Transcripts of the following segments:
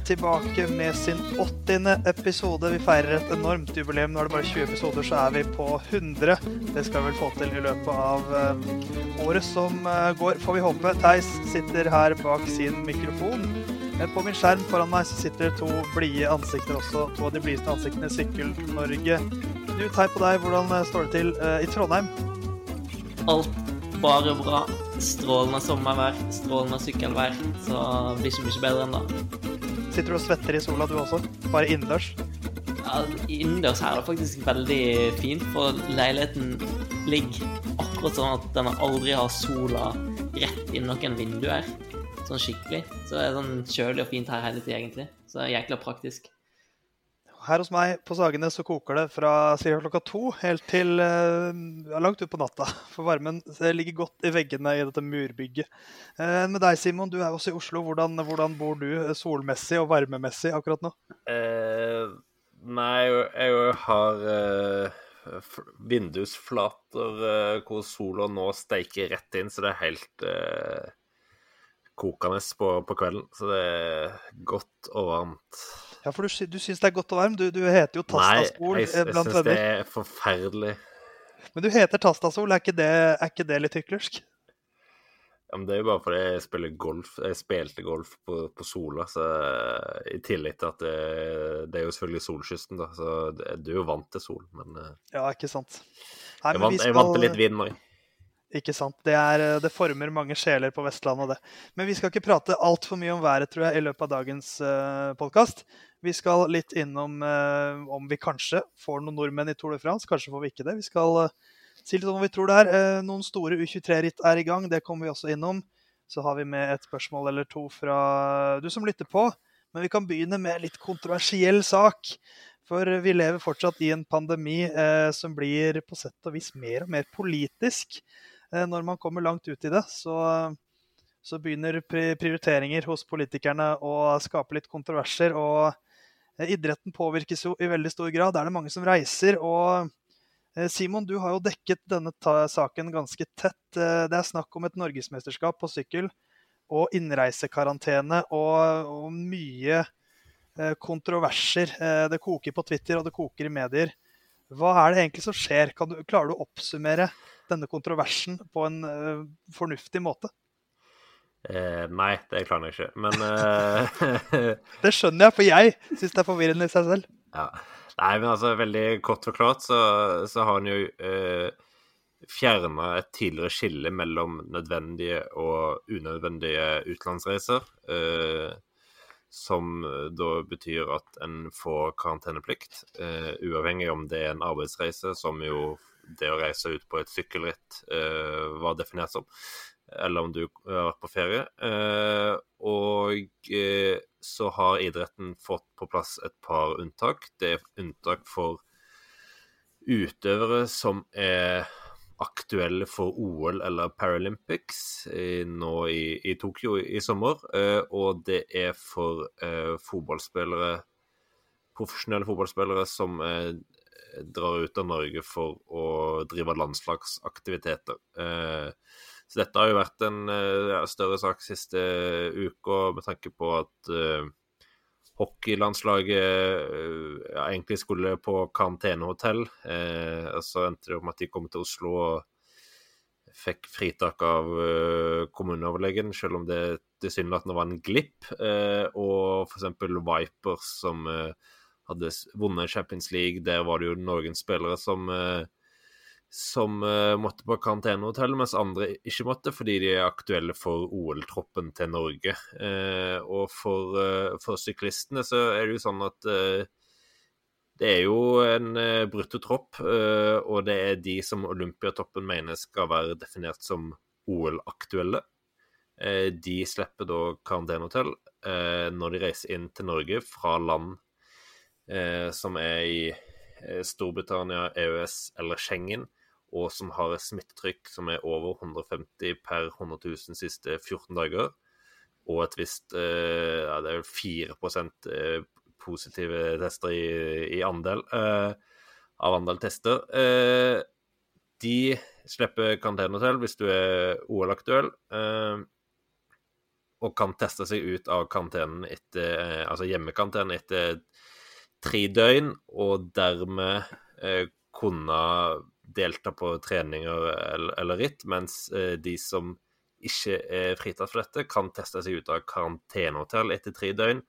eh, tilbake med sin 80. episode. Vi feirer et enormt jubileum. Nå er det bare 20 episoder, så er vi på 100. Det skal vi vel få til i løpet av uh, året som uh, går, får vi håpe. Theis sitter her bak sin mikrofon. På min skjerm foran meg så sitter to blide ansikter også. To av de blideste ansiktene i Sykkel-Norge. Knut, hei på deg. Hvordan står det til i Trondheim? Alt bare bra. Strålende sommervær, strålende sykkelvær. Så det blir ikke mye bedre enn det. Sitter du og svetter i sola du også? Bare innendørs? Ja, Innendørs her er det faktisk veldig fint, for leiligheten ligger akkurat sånn at den aldri har sola rett inn noen vinduer. Sånn skikkelig. Så det er sånn kjølig og fint her hele tida, egentlig. Så det er jækla praktisk. Her hos meg på Sagene så koker det fra ca. klokka to helt til ja, langt ut på natta. For varmen ligger godt i veggene i dette murbygget. Eh, med deg, Simon, du er også i Oslo. Hvordan, hvordan bor du solmessig og varmemessig akkurat nå? Eh, nei, jeg har vindusflater hvor sola nå steiker rett inn, så det er helt kokende på, på kvelden. Så det er godt og varmt. Ja, for du, du syns det er godt og varmt? Du, du heter jo Tastasol Nei, jeg, jeg, jeg syns det er forferdelig. Men du heter Tastasol, er ikke det, er ikke det litt hyklersk? Ja, men Det er jo bare fordi jeg spiller golf. Jeg spilte golf på, på Sola, så i tillegg til at det, det er jo selvfølgelig solkysten, da. Så du er jo vant til sol, men eh, Ja, ikke sant. Nei, jeg, vant, skal... jeg vant til litt vind òg. Ikke sant. Det, er, eh, det, former mange sjeler på Vestlandet, det. Men vi skal ikke prate altfor mye om været, tror jeg, i løpet av dagens uh, eh, podkast. Vi skal litt innom uh, om vi kanskje får noen nordmenn i Tour de France. Kanskje får vi ikke det. Vi skal uh, si litt om hva vi tror det er. Uh, noen store U23-ritt er i gang. Det kommer vi også innom. Så har vi med et spørsmål eller to fra du som lytter på. Men vi kan begynne med litt kontroversiell sak. For vi lever fortsatt i en pandemi som blir på sett og vis mer og mer politisk. Eh, når man kommer langt ut i det, så, så begynner prioriteringer hos politikerne å skape litt kontroverser. Og eh, idretten påvirkes jo i veldig stor grad. Det er det mange som reiser. og eh, Simon, du har jo dekket denne saken ganske tett. Det er snakk om et norgesmesterskap på sykkel og innreisekarantene og, og mye kontroverser. Det koker på Twitter og det koker i medier. Hva er det egentlig som skjer? Du, klarer du å oppsummere denne kontroversen på en uh, fornuftig måte? Eh, nei, det klarer jeg ikke, men uh... Det skjønner jeg, for jeg syns det er forvirrende i seg selv. Ja. Nei, men altså, veldig kort forklart så, så har han jo uh, fjerna et tidligere skille mellom nødvendige og unødvendige utenlandsreiser. Uh, som da betyr at en får karanteneplikt, uh, uavhengig om det er en arbeidsreise, som jo det å reise ut på et sykkelritt uh, var definert som, eller om du har vært på ferie. Uh, og uh, så har idretten fått på plass et par unntak. Det er unntak for utøvere som er aktuelle for OL eller Paralympics i, nå i, i, Tokyo i, i sommer. og det er for fotballspillere, profesjonelle fotballspillere som drar ut av Norge for å drive landslagsaktiviteter. Eh, så dette har jo vært en eh, større sak siste uka med tanke på at uh, hockeylandslaget ja, egentlig skulle på karantenehotell. Så endte det opp med at de kom til Oslo og fikk fritak av kommuneoverlegen, selv om det tilsynelatende var en glipp. og f.eks. Vipers, som hadde vunnet Champions League. Der var det jo noen spillere som, eh, som eh, måtte på karantenehotell, mens andre ikke måtte fordi de er aktuelle for OL-troppen til Norge. Eh, og for, for, syklistene så er det jo sånn at det er jo en bruttotropp, og det er de som Olympiatoppen mener skal være definert som OL-aktuelle. De slipper da karantenehotell når de reiser inn til Norge fra land eh, som er i eh, Storbritannia, EØS eller Schengen, og som har et smittetrykk som er over 150 per 100 000 siste 14 dager, og et visst eh, ja, Det er vel 4 eh, positive tester i, i andel eh, av andel tester. De slipper karantenehotell hvis du er OL-aktuell. og kan teste seg ut av etter, altså hjemmekarantenen etter tre døgn, og dermed eh, kunne delta på treninger eller, eller ritt, mens eh, de som ikke er fritatt for dette, kan teste seg ut av karantenehotell etter tre døgn,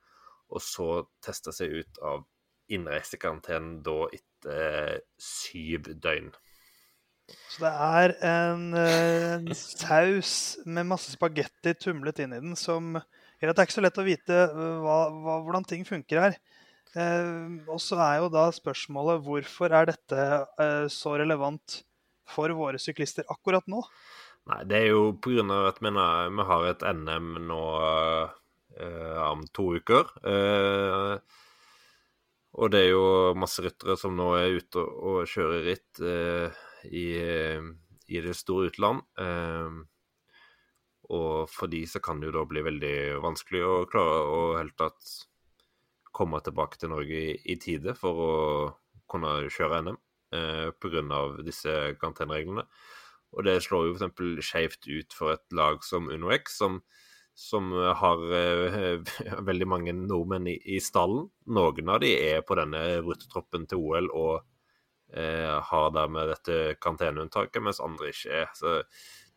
og så teste seg ut av innreisekarantenen da etter syv døgn. Så det er en, en saus med masse spagetti tumlet inn i den som det er ikke så lett å vite hva, hva, hvordan ting funker her. Eh, og så er jo da spørsmålet hvorfor er dette eh, så relevant for våre syklister akkurat nå? Nei, det er jo pga. at vi, vi, har et NM nå eh, om to uker. Eh, og det er jo masse ryttere som nå er ute og, kjører ritt eh, i, i, det store utland. Eh, og for de så kan det jo da bli veldig vanskelig å klare å helt tatt komme tilbake til Norge i, i tide for å kunne kjøre NM eh, pga. disse karantenereglene. Og det slår jo f.eks. skjevt ut for et lag som UnoX, som, som har eh, veldig mange nordmenn i, i, stallen. Noen av de er på denne bruttotroppen til OL og eh, har dermed dette karanteneunntaket, mens andre ikke er. Så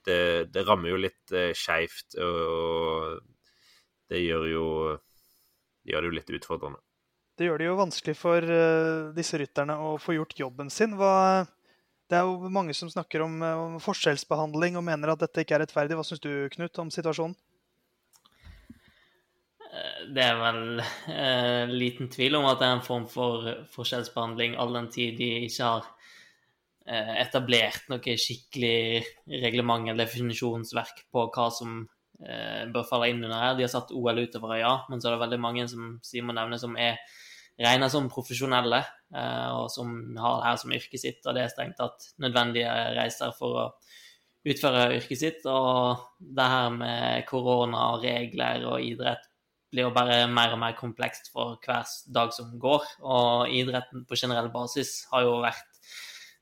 det, det rammer jo litt eh, skeivt, og det gjør jo gjør det jo litt utfordrende. Det gjør det jo vanskelig for uh, disse rytterne å få gjort jobben sin. Hva, det er jo mange som snakker om, uh, om, forskjellsbehandling og mener at dette ikke er rettferdig. Hva syns du, Knut, om situasjonen? Eh, det er vel eh, liten tvil om at det er en form for forskjellsbehandling, all den tid de ikke har etablert noe skikkelig reglement eller definisjonsverk på hva som eh, bør falle inn under her. De har satt OL utover, ja, men så er det veldig mange som Simon nevner, som er regna som profesjonelle, eh, og som har det her som yrket sitt. Og det er strengt tatt nødvendige reiser for å utføre yrket sitt. Og det her med korona og regler og idrett blir jo bare mer og mer komplekst for hver dag som går. Og idretten på generell basis har jo vært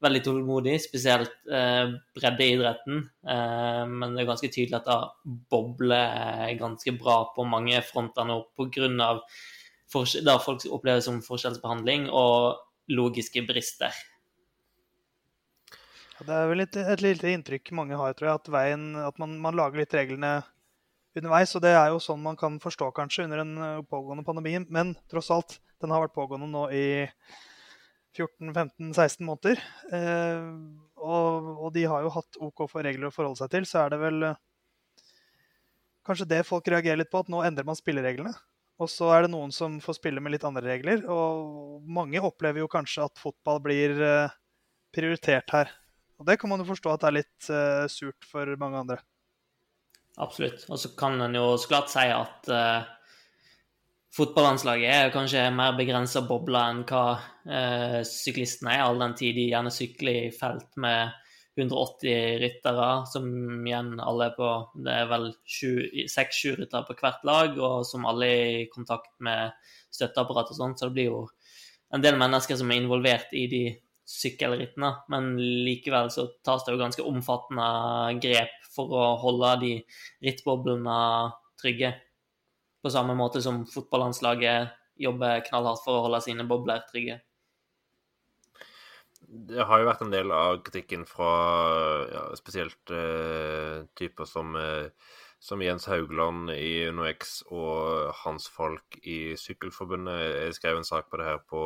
veldig tålmodig, spesielt eh, breddeidretten. Eh, men det er ganske tydelig at det bobler ganske bra på mange fronter nå pga. det folk opplever som forskjellsbehandling og logiske brister. Det er vel et, et lite inntrykk mange har, tror jeg, at, veien, at man, man, lager litt reglene underveis. Og det er jo sånn man kan forstå kanskje under en eh, pågående pandemi. Men tross alt, den har vært pågående nå i 14-15-16 måneder. Eh, og, og, de har jo hatt OK for regler å forholde seg til. Så er det vel eh, kanskje det folk reagerer litt på, at nå endrer man spillereglene. Og så er det noen som får spille med litt andre regler. Og mange opplever jo kanskje at fotball blir eh, prioritert her. Og det kan man jo forstå at det er litt uh, surt for mange andre. Absolutt. Og så kan en jo så klart si at Fotballandslaget er kanskje mer begrensa boble enn hva eh, syklistene er, all den tid de gjerne sykler i felt med 180 ryttere, som igjen alle er på Det er vel seks-sju ryttere på hvert lag, og som alle er i kontakt med støtteapparat og sånt, så det blir jo en del mennesker som er involvert i de sykkelrittene. Men likevel så tas det jo ganske omfattende grep for å holde de rittboblene trygge. På samme måte som fotballandslaget jobber knallhardt for å holde sine bobler trygge. Det har jo vært en del av kritikken fra ja, spesielt uh, typer som, uh, som, Jens Haugland i UnoX og hans folk i Sykkelforbundet. Jeg skrev en sak på det her på,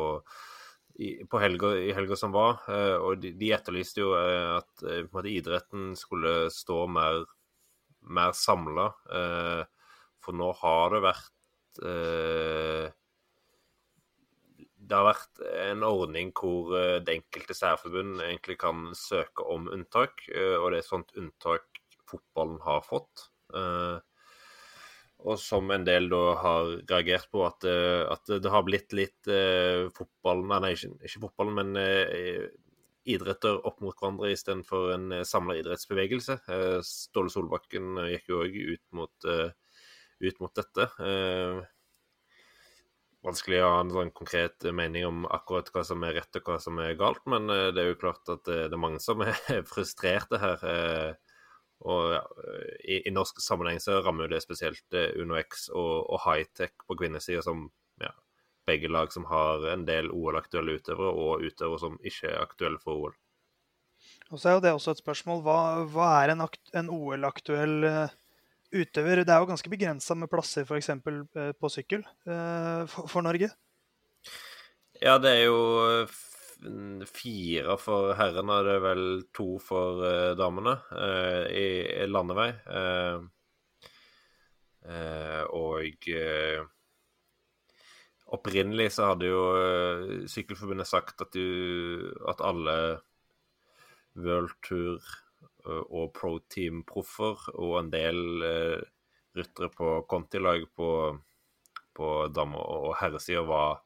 i, på helga, i helga som var, uh, og de, de, etterlyste jo at idretten skulle stå mer, mer samla. For nå har det vært eh, Det har vært en ordning hvor eh, det enkelte særforbund egentlig kan søke om unntak, eh, og det er et sånt unntak fotballen har fått. Eh, og som en del da har reagert på, at, eh, at det har blitt litt eh, fotballen Nei, ikke, ikke fotballen, men eh, idretter opp mot hverandre istedenfor en samla idrettsbevegelse. Ståle Solbakken gikk jo òg ut mot ut mot dette. Eh, vanskelig å ha en sånn konkret mening om akkurat hva som er rett og hva som er galt, men eh, det er jo klart at det, er mange som er frustrerte her. Eh, Og ja, i, i, norsk sammenheng så rammer det spesielt UnoX og, og Hightech på kvinnesida, som ja, begge lag som har en del OL-aktuelle utøvere, og utøvere som ikke er aktuelle for OL. Og så er jo det også et spørsmål. Hva, hva er en, en OL-aktuell utøver? Det er jo ganske begrensa med plasser f.eks. på sykkel for, for Norge. Ja, det er jo fire for herrene, og det er vel to for damene i, landevei. Og opprinnelig så hadde jo Sykkelforbundet sagt at, du, at alle World Tour og Pro Team-proffer og en del ryttere på Conti-lag på, på dame- og herresida var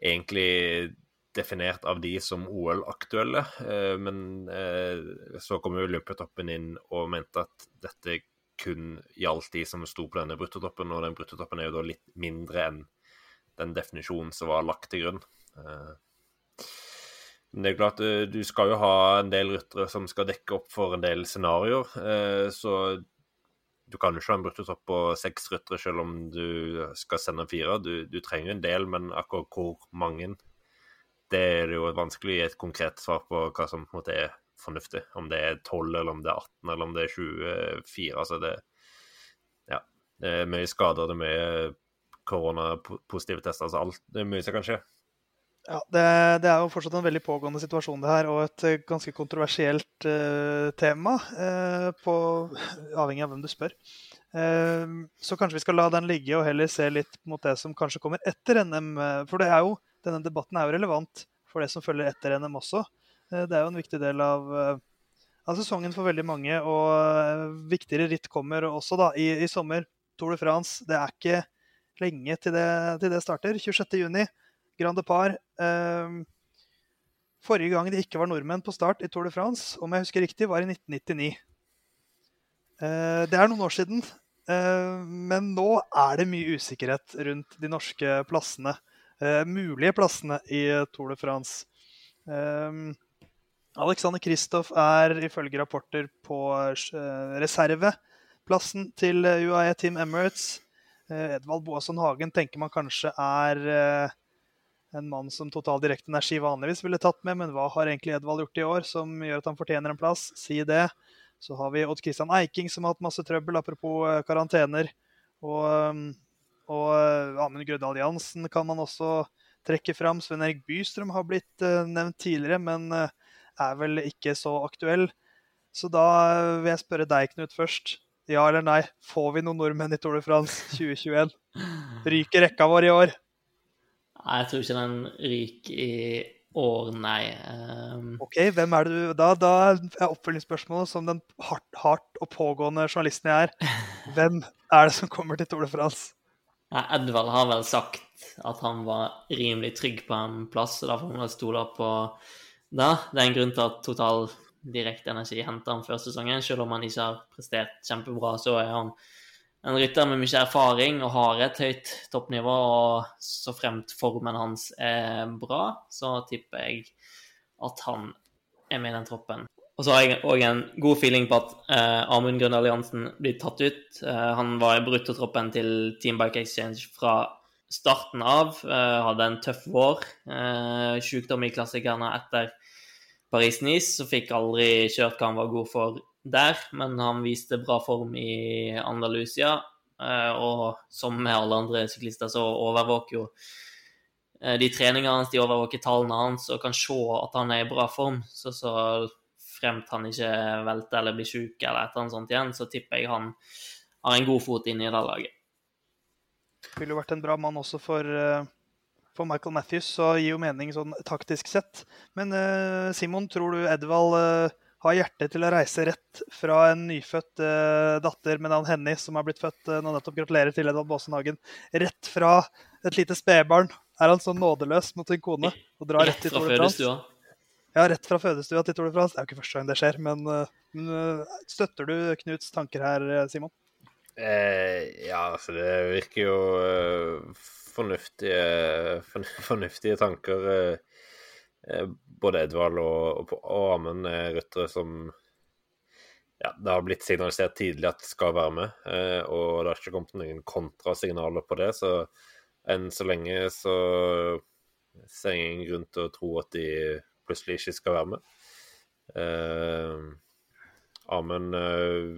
egentlig definert av de som OL-aktuelle. Eh, men eh, så kom jo Olympiatoppen inn og mente at dette kun gjaldt de som sto på denne bruttotoppen, og den bruttotoppen er jo da litt mindre enn den definisjonen som var lagt til grunn. Eh, men det er klart, du skal jo ha en del ryttere som skal dekke opp for en del scenarioer. Så du kan jo ikke ha en bruttotopp på seks ryttere selv om du skal sende fire. Du, du trenger en del, men akkurat hvor mange det er jo vanskelig å gi et konkret svar på hva som på en måte er fornuftig. Om det er 12, eller om det er 18, eller om det er 24. Altså det Ja. Det er mye skader, det er mye koronapositive tester. Altså alt Det er mye som kan skje. Ja, det, det, er jo fortsatt en veldig pågående situasjon, det her, og et eh, ganske kontroversielt uh, tema. Uh, på, avhengig av hvem du spør. Uh, så kanskje vi skal la den ligge og heller se litt mot det som kanskje kommer etter NM. For det er jo denne debatten er jo relevant for det som følger etter NM også. Det er jo en viktig del av, av sesongen for veldig mange. Og viktigere ritt kommer også da i, i sommer. Tour de France. Det er ikke lenge til det, til det starter. 26.6. Grand Par. Eh, forrige gang det ikke var nordmenn på start i Tour de France, om jeg husker riktig, var i 1999. Eh, det er noen år siden. Eh, men nå er det mye usikkerhet rundt de norske plassene eh, mulige plassene i Tour de France. Eh, Alexander Kristoff er ifølge rapporter på reserveplassen til UAE Team Emirates. Edvald Boasson Hagen tenker man kanskje er en mann som Total Direkte Energi vanligvis ville tatt med, men hva har egentlig Edvald gjort i år som gjør at han fortjener en plass? Si det. Så har vi Odd Christian Eiking som har hatt masse trøbbel, apropos eh, karantener. Og og eh, Amund Grødal Jansen kan man også trekke fram. Sven Erik Bystrøm har blitt uh, nevnt tidligere, men er vel ikke så aktuell. Så da vil jeg spørre deg, Knut, først. Ja eller nei, får vi noen nordmenn i Tour de France 2021? Ryker rekka vår i år? Nei, jeg tror ikke den ryker i år, nei. Um... OK, hvem er det du Da, da er oppfølgingsspørsmålet, som den hardt, hardt og pågående journalisten jeg er, hvem er det som kommer til Tour de France? Ja, Edvald har vel sagt at han var rimelig trygg på en plass, og da får man stole på det. Det er en grunn til at Total Direkte Energi henter han før sesongen. Selv om han ikke har prestert kjempebra, så er han en rytter med mye erfaring og har et høyt toppnivå. Og så fremt formen hans er bra, så tipper jeg at han er med i den troppen. Og så har jeg òg en god feeling på at eh, Amund Grønn Alliansen blir tatt ut. Eh, han var i bruttotroppen til Team Bike Exchange fra starten av. Eh, hadde en tøff vår. Eh, Sykdom i klassikerne etter Paris-Nice, så fikk aldri kjørt hva han var god for der. Men han viste bra form i Andalusia. Eh, og som med alle andre syklister så overvåker jo eh, de treningene hans, de overvåker tallene hans og kan se at han er i bra form. Så, så fremt han ikke velter eller blir sjuk eller et eller annet sånt igjen, så tipper jeg han har en god fot inn i det laget. Ville jo vært en bra mann også for, eh, for Michael Matthews, så gir jo mening sånn taktisk sett. Men Simon, tror du Edvald har hjerte til å reise rett fra en nyfødt uh, datter med navn Henny, som har blitt født nå nettopp, gratulerer til Edvald Baasenhagen, rett fra et lite spedbarn? Er han så nådeløs mot sin kone og drar rett, rett til Tour de France? Ja, rett fra fødestua til Tour de France. Det er jo ikke første gang det skjer, men, uh, men støtter du Knuts tanker her, Simon? Eh, ja, altså det virker jo uh, fornuftige, fornuftige tanker. Uh, både Edvald og, og, og Amund er ryttere som ja, det har blitt signalisert tidlig at skal være med, eh, og det har ikke kommet noen kontrasignaler på det. Så enn så lenge så ser jeg ingen grunn til å tro at de plutselig ikke skal være med. Eh, Amund eh,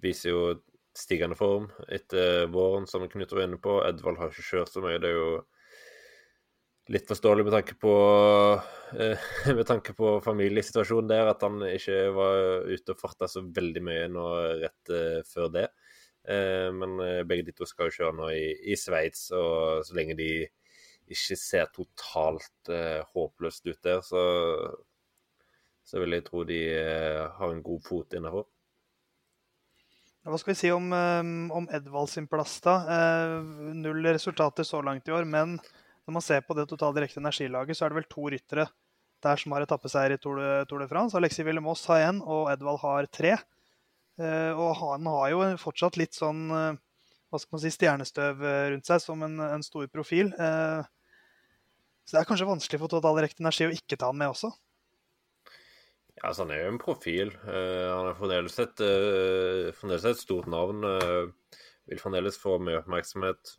viser jo stigende form etter våren, som Knut var inne på. Edvald har ikke kjørt så mye. Det er jo litt forståelig med tanke på eh, med tanke på familiesituasjonen der, at han ikke var ute og farta så veldig mye nå rett eh, før det. Eh, men begge de to skal jo kjøre nå i, i Sveits, og så lenge de ikke ser totalt håpløst ut der, så, så vil jeg tro de har en god fot innafor. Hva skal vi si om, om Edvald sin plass, da? Null resultater så langt i år, men når man ser på det totale direkte energilaget, så er det vel to ryttere der som har etappeseier i Tour de, France. Alexi Villemoss har én, og Edvald har tre. Eh, og han har jo fortsatt litt sånn eh, hva skal man si, stjernestøv eh, rundt seg som en, en stor profil. Så det er kanskje vanskelig for Total Direkte Energi å ikke ta han med også? Ja, altså Han er jo en profil. han er fremdeles et, fremdeles et stort navn. vil fremdeles få mye oppmerksomhet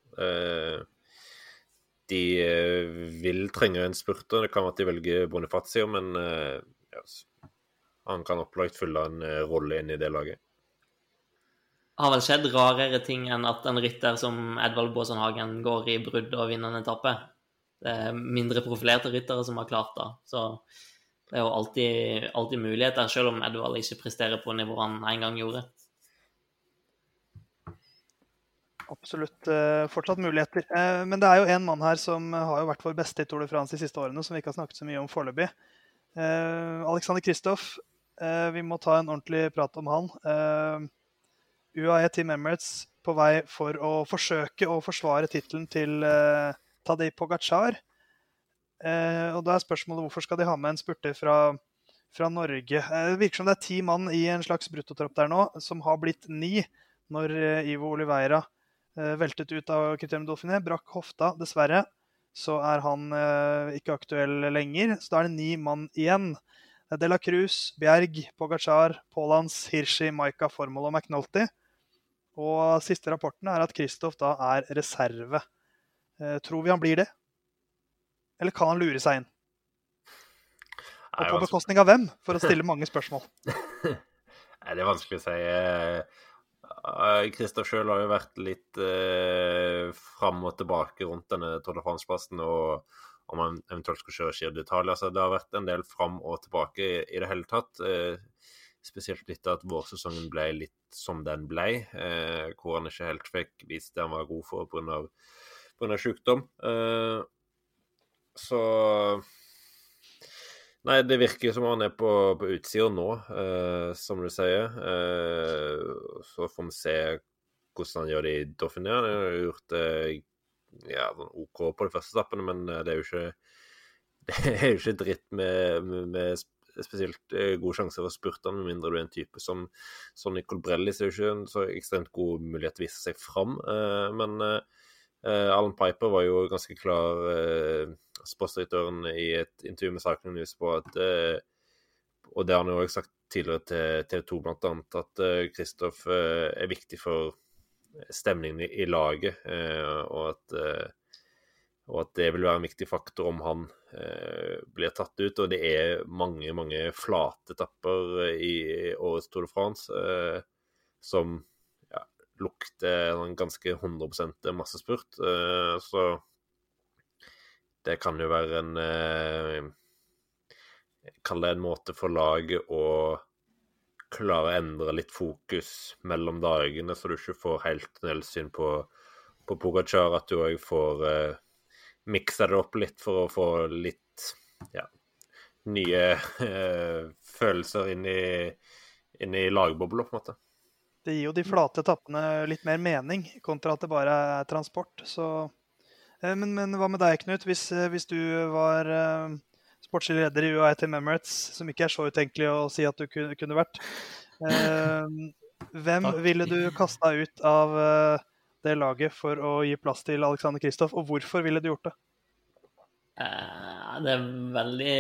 de eh, vil trenge en spurter. Det kan være at de velger Bonifazio, men eh, ja, han kan opplagt fylle en eh, rolle inn i det laget. Har vel skjedd rarere ting enn at en rytter som Edvald Baasen går i brudd og vinner en etappe. Det er mindre profilerte ryttere som har klart det. Så det er jo alltid, alltid muligheter, selv om Edvald ikke presterer på nivået han en gang gjorde absolutt uh, fortsatt muligheter. Uh, men det er jo en mann her som har jo vært vår beste i Tour de France de siste årene, som vi ikke har snakket så mye om foreløpig. Uh, Alexander Kristoff, vi må ta en ordentlig prat om han. UAE Team Emirates på vei for å forsøke å forsvare tittelen til Tadej Pogacar. og da er spørsmålet hvorfor skal de ha med en spurter fra, fra Norge? det virker som det er ti mann i en slags bruttotropp der nå, som har blitt ni når Ivo Oliveira Eh, veltet ut av Criterium Dolphiné, Brakk hofta, dessverre. Så er han eh, ikke aktuell lenger. Så da er det ni mann igjen. De la Cruz, Bjerg, Pogacar, Pålands, Hirschi, Maika, Formol og McNulty. Og siste rapporten er at Kristoff da er reserve. Eh, tror vi han blir det? Eller kan han lure seg inn? Og på bekostning av hvem, for å stille mange spørsmål? Nei, det er vanskelig å si. Christer sjøl har jo vært litt eh, fram og tilbake rundt denne Tour de og om han eventuelt skal kjøre Giro d'Italia. Så det har vært en del fram og tilbake i, i det hele tatt. Eh, spesielt etter at vårsesongen ble litt som den ble, eh, hvor han ikke helt fikk vist det han var god for pga. sykdom. Eh, så Nei, det virker som han er på, på utsida nå, eh, som du sier. Eh, så får vi se hvordan han gjør det i Dauphiné. Han har gjort det ja, sånn OK på de første stappene, men eh, det er jo ikke er jo ikke dritt med, med, med spesielt eh, gode sjanser for spurtene, med mindre du er en type som, som Nicol Brelli. Så er jo ikke en så ekstremt god mulighet til å vise seg fram. Eh, men eh, Alan Piper var jo ganske klar sportsdirektøren i et intervju med Cycling News på at eh, Og det har han jo også sagt tidligere til TV 2 bl.a. at Kristoff eh, eh, er viktig for stemningen i, laget, og at, og at det vil være en viktig faktor om han blir tatt ut. Og det er mange, mange flate etapper i årets Tour de France som lukter ganske 100% massespurt. så det kan jo være en eh, Kall det en måte for laget å klare å endre litt fokus mellom dagene, så du ikke får helt tunnelsyn på, på Pogacar. At du òg får eh, miksa det opp litt for å få litt ja, nye eh, følelser inn i, inn i lagbobla, på en måte. Det gir jo de flate etappene litt mer mening, kontra at det bare er transport. Så Eh, men, men, hva med deg, Knut? Hvis, eh, hvis du var uh, sportslig leder i UAE Team Emirates, som ikke er så utenkelig å si at du kunne, vært, hvem Takk. ville du kasta ut av det laget for å gi plass til Alexander Kristoff, og hvorfor ville du gjort det? det er veldig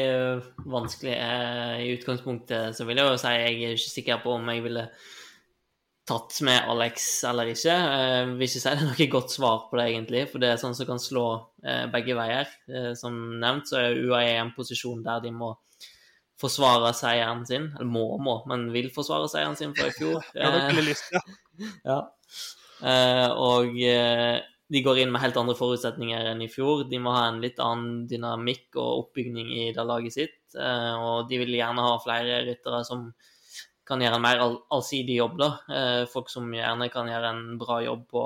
vanskelig. Eh, I utgangspunktet så vil jeg jo si jeg er ikke sikker på om jeg ville tatt med Alex eller ikke. Jeg vil ikke si det er noe godt svar på det, egentlig, for det er sånn som kan slå eh, begge veier. Eh, som nevnt så er UAE i en posisjon der de må forsvare seieren sin. Eller må må, men vil forsvare seieren sin fra i fjor. Ja. ja. Og de går inn med helt andre forutsetninger enn i fjor. De må ha en litt annen dynamikk og oppbygning i det laget sitt. Og de vil gjerne ha flere ryttere som kan gjøre en mer all allsidig jobb. da. Eh, folk som gjerne kan gjøre en bra jobb på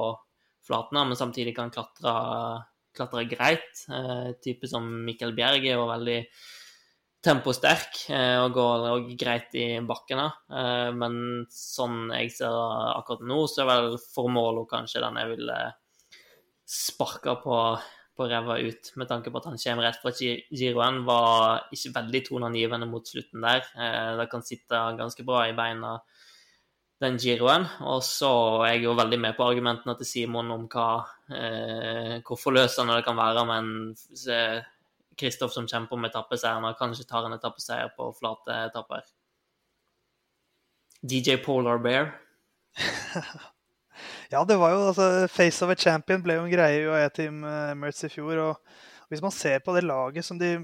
flatene, men samtidig kan klatre, klatre greit. Eh, type som Mikkel Bjerg er jo veldig temposterk eh, og går greit i bakkene. Men sånn jeg ser det akkurat nå, så er vel formålet kanskje den jeg ville sparka på på ræva ut, med tanke på at han kommer rett fra giroen. Var ikke veldig toneangivende mot slutten der. Eh, det kan sitte ganske bra i beina den giroen. Og så er jeg jo veldig med på argumentene til Simon om hva, eh, hvor forløsende det kan være med en Kristoff som kjemper om etappeseieren og kanskje tar en etappeseier på flate etapper. DJ Polar Bear. Ja, det var jo altså, Face of a Champion ble jo en greie i UAE-team eh, Emirates i fjor. og Hvis man ser på det laget som, de,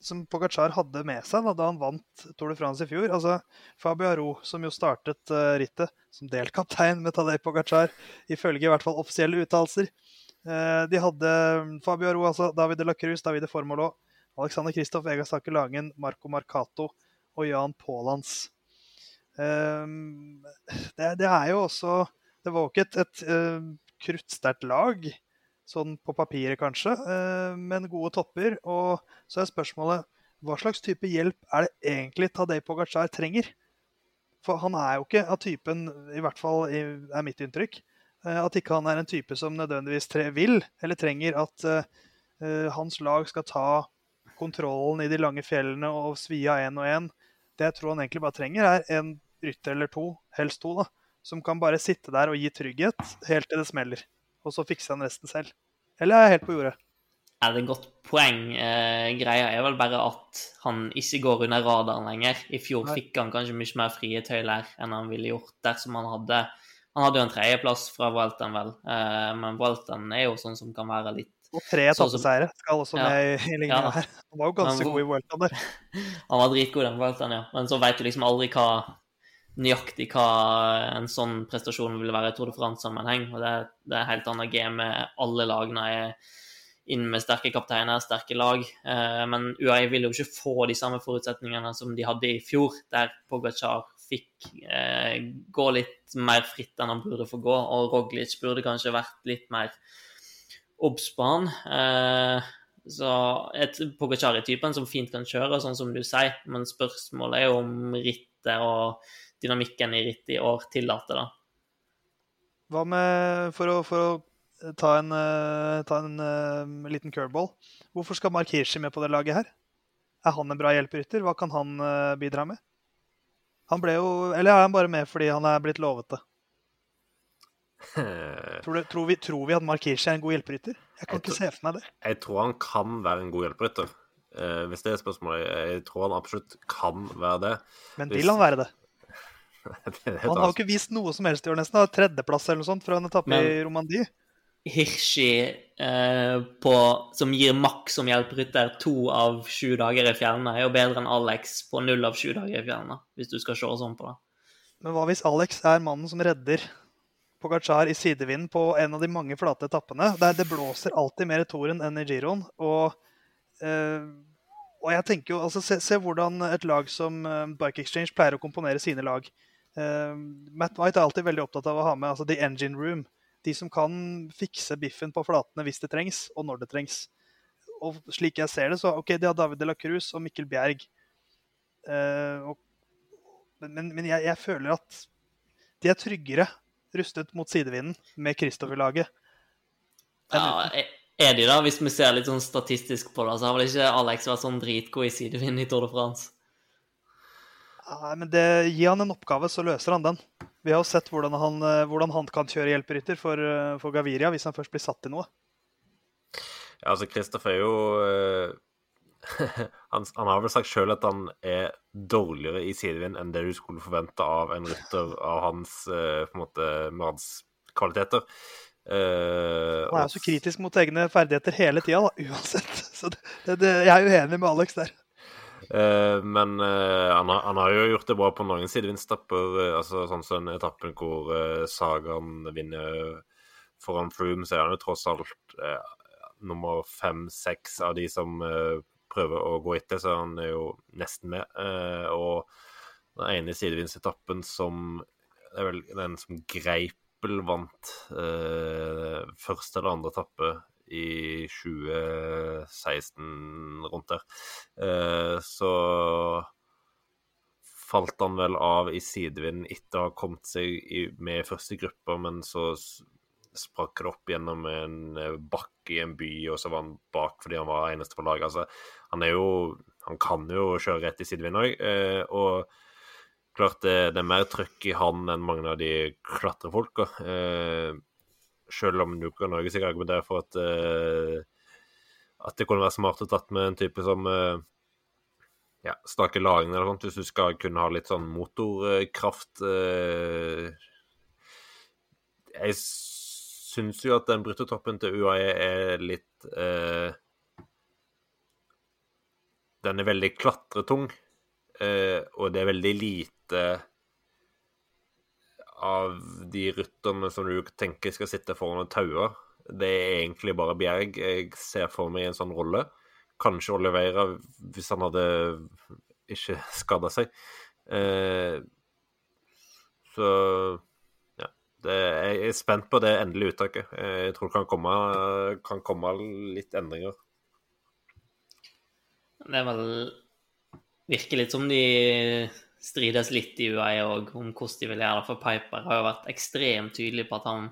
som Pogacar hadde med seg da, da, han vant Tour de France i fjor altså Fabio Aro, som jo startet uh, rittet som delkaptein med Tadej Pogacar, ifølge i hvert fall offisielle uttalelser. Uh, de hadde Fabio Aro, altså David de la Cruz, Davide Formolo, Alexander Kristoff, Ega Sake Langen, Marco Marcato og Jan Pålands. Um, det, det, er jo også det var jo ikke et, et uh, kruttsterkt lag, sånn på papiret kanskje, uh, men gode topper. Og så er spørsmålet hva slags type hjelp er det egentlig Tadej Pogacar trenger? For han er jo ikke av typen, i hvert fall er mitt inntrykk, uh, at ikke han er en type som nødvendigvis vil eller trenger at hans lag skal ta kontrollen i de lange fjellene og svi av én og én. Det jeg tror han egentlig bare trenger, er en rytter eller to, helst to, da, som kan bare sitte der og gi trygghet helt til det smeller. Og så fikser han resten selv. Eller er jeg helt på jordet? Er det et godt poeng? Eh, greia er vel bare at han ikke går under radaren lenger. I fjor Nei. fikk han kanskje mye mer frie tøyler enn han ville gjort dersom han hadde Han hadde jo en tredjeplass fra Walton, vel, eh, men Walton er jo sånn som kan være litt og tre etappeseiere skal også ja. med i, i ligninga ja. her. Han var jo ganske men, god i Walton der. Han var dritgod i Vueltaen, ja. Men så vet du liksom aldri hva nøyaktig hva en sånn prestasjon vil være i Tour de France-sammenheng. og det, det, er helt annet game med alle lagene er inn med sterke kapteiner, sterke lag. Eh, men UAE vil jo ikke få de samme forutsetningene som de hadde i fjor, der Pogacar fikk eh, gå litt mer fritt enn han burde få gå, og Roglic burde kanskje vært litt mer obs på han. Eh, så et Pogacar er typen som fint kan kjøre, sånn som du sier, men spørsmålet er jo om rittet og dynamikken i ritt i år tillater. da. Hva med, for å, for å ta en, uh, ta en uh, liten curveball, hvorfor skal Mark Hirschi med på det laget her? Er han en bra hjelperytter? Hva kan han uh, bidra med? Han ble jo, Eller er han bare med fordi han er blitt lovet det? Tror, du, tror, vi, tror, vi, at Mark Hirschi er en god hjelperytter? Jeg kan jeg ikke se for meg det. Jeg tror han kan være en god hjelperytter. Uh, hvis det er spørsmålet. Jeg tror han absolutt kan være det. Men vil han være det? Han har jo ikke vist noe som helst i år, nesten. Tredjeplass eller noe sånt fra en etappe Men, i Romandie. Hirschi eh, på, som gir maks som hjelperytter to av sju dager i fjellene, er jo bedre enn Alex på null av sju dager i fjellene, hvis du skal se sånn på det. Men hva hvis Alex er mannen som redder Pogacar i sidevinden på en av de mange flate etappene? Der det blåser alltid mer i toren enn i giroen. Og, eh, og jeg tenker jo, altså, se, se, hvordan et lag som eh, Bike Exchange pleier å komponere sine lag. Uh, Matt White er alltid veldig opptatt av å ha med altså, the engine room. De som kan fikse biffen på flatene hvis det trengs, og når det trengs. Og slik jeg ser det, så ok, de har David de la Cruz og Mikkel Bjerg. Uh, og, men, men jeg, jeg, føler at de er tryggere rustet mot sidevinden med Kristoffer-laget. Ja, er de da? Hvis vi ser litt sånn statistisk på det, så har vel ikke Alex vært sånn dritgod i sidevind i Tour de France? Nei, men det, Gi han en oppgave, så løser han den. Vi har jo sett hvordan han, eh, hvordan han kan kjøre hjelperytter for, eh, for, Gaviria hvis han først blir satt i noe. Ja, altså Kristoffer er jo uh, han, han, har vel sagt sjøl at han er dårligere i sidevind enn det du skulle forvente av en rytter av hans på en måte, kvaliteter. Uh, han er jo så kritisk mot egne ferdigheter hele tida, uansett. Så det, det, jeg er uenig med Alex der. Uh, men uh, han, har, han, har, jo gjort det bra på noen sidevindstapper, altså sånn som den etappen hvor Sagan vinner foran Froome, så er han jo tross alt nummer fem-seks av de som prøver å gå etter, så han er jo nesten med. Eh, og den ene sidevindsetappen som Det er vel den som Greipel vant eh, første eller andre etappe i 2016, rundt der. Eh, så falt han vel av i sidevind etter å ha kommet seg med i første gruppe, men så sprakk det opp gjennom en eh, bakke i en by, og så var han bak fordi han var eneste på laget. Altså, han er jo Han kan jo kjøre rett i sidevind òg. Eh, og klart det, det, er mer trøkk i han enn mange av de klatrefolka. Selv om du kan Norge sikkert argumentere for at uh, at det kunne være smart å tatt med en type som uh, ja, Stake lagene eller sånt, hvis du skal kunne ha litt sånn motorkraft. Eh, jeg syns jo at den bruttotoppen til UAE er litt eh, Den er veldig klatretung, eh, og det er veldig lite av de rytterne som du tenker skal sitte foran og taue. Det er egentlig bare Bjerg jeg ser for meg i en sånn rolle. Kanskje Oliveira, hvis han hadde ikke skada seg. Eh, så jeg er spent på det endelige uttaket. Jeg tror det kan komme, kan komme litt endringer. Det er vel Virker litt som de strides litt i UAE òg om hvordan de vil gjøre det. For Piper har jo vært ekstremt tydelig på at han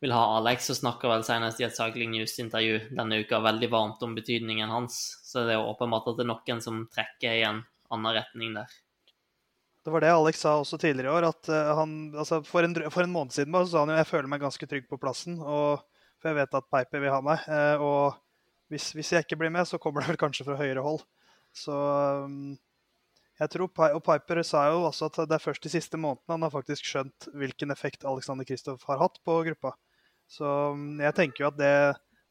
vil ha Alex, og snakker vel senest i et Cycling News-intervju denne uka veldig varmt om betydningen hans. Så det er jo åpenbart at det er noen som trekker i en annen retning der. Det var det Alex sa også tidligere i år. at uh, han, altså for, en, for, en, måned siden så sa han jo jeg føler meg ganske trygg på plassen. Og, for jeg vet at Piper vil ha meg. Uh, og hvis, hvis, jeg ikke blir med, så kommer det vel kanskje fra høyere hold. Så um, jeg tror, Og Piper sa jo også at det er først de siste månedene han har faktisk skjønt hvilken effekt Alexander Kristoff har hatt på gruppa. Så um, jeg tenker jo at det,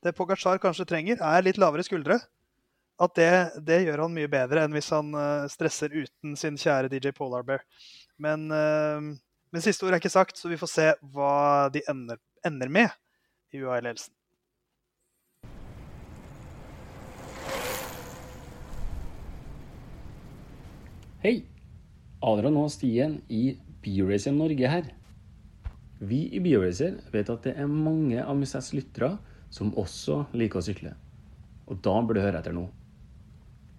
det Pogacar kanskje trenger, er litt lavere skuldre at det, det, gjør han mye bedre enn hvis han uh, stresser uten sin kjære DJ Polar Bear. Men, uh, men, siste ord er ikke sagt, så vi får se hva de ender, ender med i UAE-ledelsen. Hei! Adrian og Stien i Bioracer Norge her. Vi i Bioracer vet at det er mange av Musets lyttere som også liker å sykle. Og da bør du høre etter nå.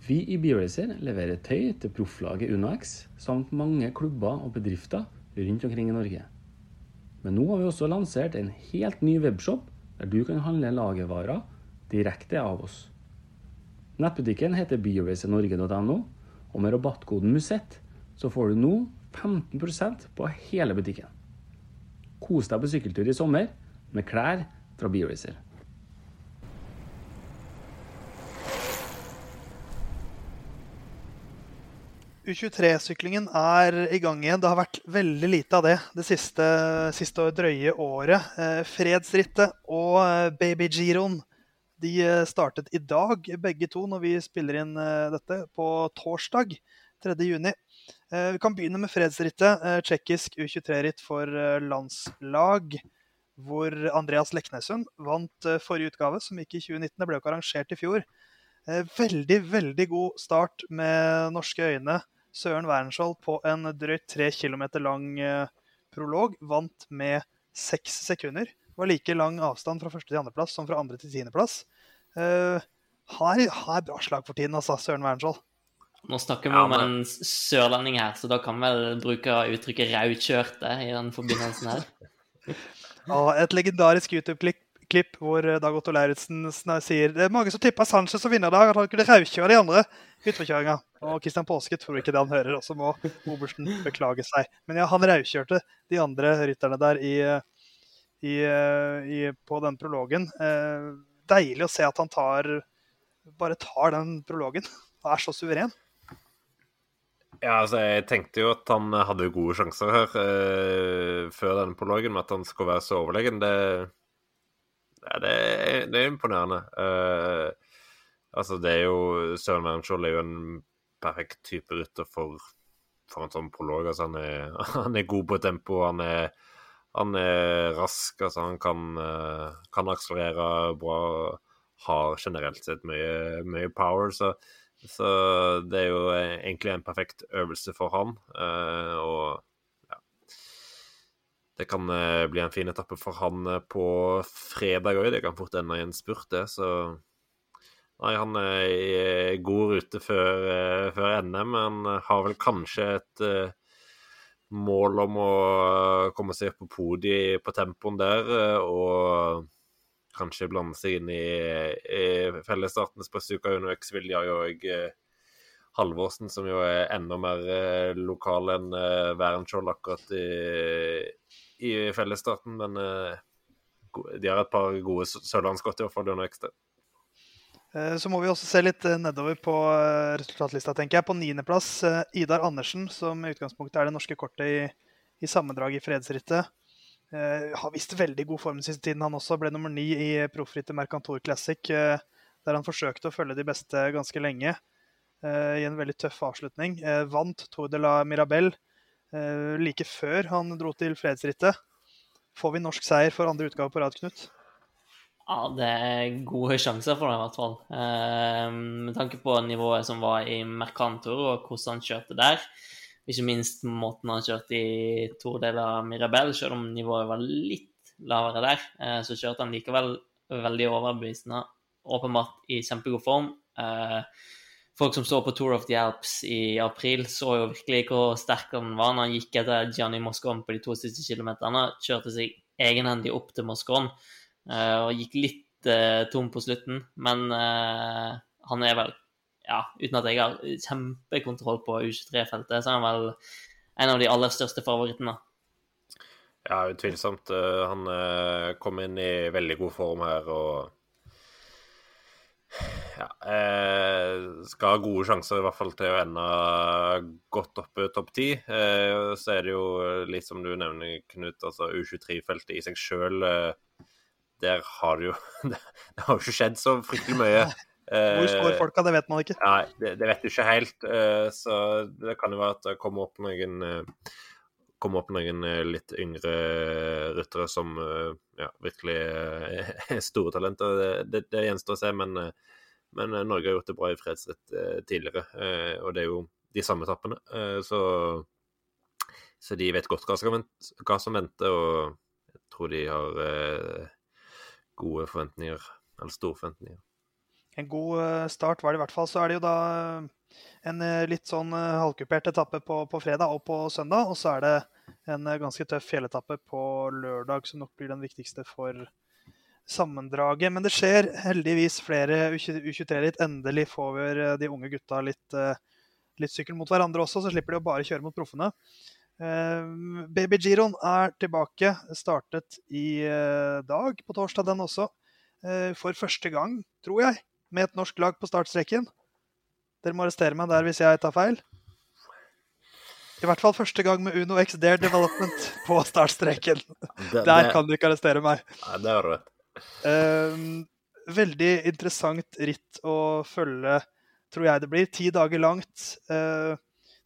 Vi i BioRacer leverer tøy til profflaget UnoX samt mange klubber og bedrifter rundt omkring i Norge. Men nå har vi også lansert en helt ny webshop der du kan handle lagervarer direkte av oss. Nettbutikken heter bioracernorge.no, og med rabattkoden MUSETT så får du nå 15% på hele butikken. Kos deg på sykkeltur i sommer med klær fra BioRacer. U23-syklingen er i gang igjen. Det har vært veldig lite av det det siste, siste drøye året. Eh, fredsrittet og eh, Baby Giron de eh, startet i dag, begge to, når vi spiller inn eh, dette, på torsdag 3.6. Eh, vi kan begynne med fredsrittet. Tsjekkisk U23-ritt for landslag. Hvor Andreas Leknessund vant forrige utgave, som gikk i 2019. Det ble jo ikke arrangert i fjor. Veldig, veldig god start med norske øyne. Søren Wernskjold på en drøyt tre kilometer lang prolog vant med seks sekunder. Det var like lang avstand fra første til andreplass som fra andre til tiendeplass. Uh, har, har bra slag for tiden, altså, Søren Wernskjold. Nå snakker vi ja, om en sørlending her, så da kan vi vel bruke uttrykket 'raukjørte' i den forbindelsen her. ja, et legendarisk YouTube-klipp hvor eh, Dag Otto Lauritzen sier det er mange som tipper Sanchez å vinne i dag. At han kunne raukjøre de andre utforkjøringa. Og Christian Påske tror ikke det han hører, og så må obersten beklage seg. Men ja, han raukjørte de andre rytterne der i, i, i, på den prologen. Eh, deilig å se at han tar bare tar den prologen og er så suveren. Ja, altså, jeg tenkte jo at han hadde gode sjanser her eh, før denne prologen, med at han skulle være så overlegen. Det, det, er, det er imponerende. Eh, altså, det er jo Søren Wernskjold er jo en perfekt type rytter for, for en sånn prolog. Altså, han er, han er god på tempo, han er, han er rask, altså, han kan, eh, kan akselerere bra. Har generelt sett mye, mye power. så så det er jo egentlig en perfekt øvelse for han. Eh, og Det kan eh, bli en fin etappe for han eh, på fredag òg. Det kan fort ende i en spurt, det. Så nei, han er i god rute før, før NM. men har vel kanskje et mål om å komme seg på podiet på tempoen der. og kanskje blande seg inn i, i fellesstarten. Espressuka UnoX vil og òg Halvorsen, som jo er enda mer eh, lokal enn eh, Wærenskjold akkurat i, i fellesstarten. Men eh, de har et par gode sørlandsskott, i hvert fall UnoX. der. Eh, så må vi også se litt eh, nedover på eh, resultatlista, tenker jeg. På niendeplass Idar Andersen, som i utgangspunktet er det norske kortet i, i sammendrag i fredsrittet. Har vist veldig god form den siste tiden, han også. Ble nummer ni i proffrittet Mercantor Classic, der han forsøkte å følge de beste ganske lenge i en veldig tøff avslutning. vant Tour de la Mirabelle like før han dro til fredsrittet. Får vi norsk seier for andre utgave på rad, Knut? Ja, det er gode sjanser for det, i hvert fall. med tanke på nivået som var i Mercantor, og hvordan han kjørte der. Ikke minst måten han kjørte i to deler av Mirabelle, selv om nivået var litt lavere der. Eh, så kjørte han likevel veldig overbevisende. Åpenbart i kjempegod form. Eh, folk som så på Tour of the Alps i april, så jo virkelig hvor sterk han var når han gikk etter Gianni Moscon på de to siste kilometerne. Kjørte seg egenhendig opp til Moscon eh, og gikk litt tom på slutten. Men han er vel ja, uten at jeg har kjempekontroll på U23-feltet, så er han vel en av de aller største favorittene. Ja, utvilsomt. Eh, han eh, kom inn i veldig god form her og ja, eh, skal ha gode sjanser i hvert fall til å ende godt oppe topp ti. så er det jo litt som du nevner, Knut, altså U23-feltet i seg sjøl. Der har det jo Det har jo ikke skjedd så fryktelig mye. Hvor står folka, det vet man ikke. Nei, det, det vet du ikke helt. Eh, så det kan jo være at det kommer opp noen eh, kommer opp noen eh, litt yngre ryttere som ja, virkelig er store talenter. Det, det, det gjenstår å se, men, men, Norge har gjort det bra i fredsrett tidligere. Og det er jo de samme etappene. Så, så, de vet godt hva som venter, og jeg tror de har gode forventninger, eller store forventninger en god eh, start var det i hvert fall. Så er det jo da eh, en eh, litt sånn halvkupert etappe på, på, fredag og på søndag. Og så er det en ganske tøff fjelletappe på lørdag, som nok blir den viktigste for sammendraget. Men det skjer heldigvis flere U23-ritt. Endelig får de unge gutta litt, litt sykkel mot hverandre også, så slipper de å bare kjøre mot proffene. Baby Giron er tilbake. Startet i dag, på torsdag den også. For første gang, tror jeg, med et norsk lag på startstreken. Dere må arrestere meg der hvis jeg tar feil. I hvert fall første gang med Uno X Dare Development på startstreken. Det, der kan du ikke arrestere meg. Nei, det har du rett. Um, veldig interessant ritt å følge, tror jeg det blir. Ti dager langt. Uh,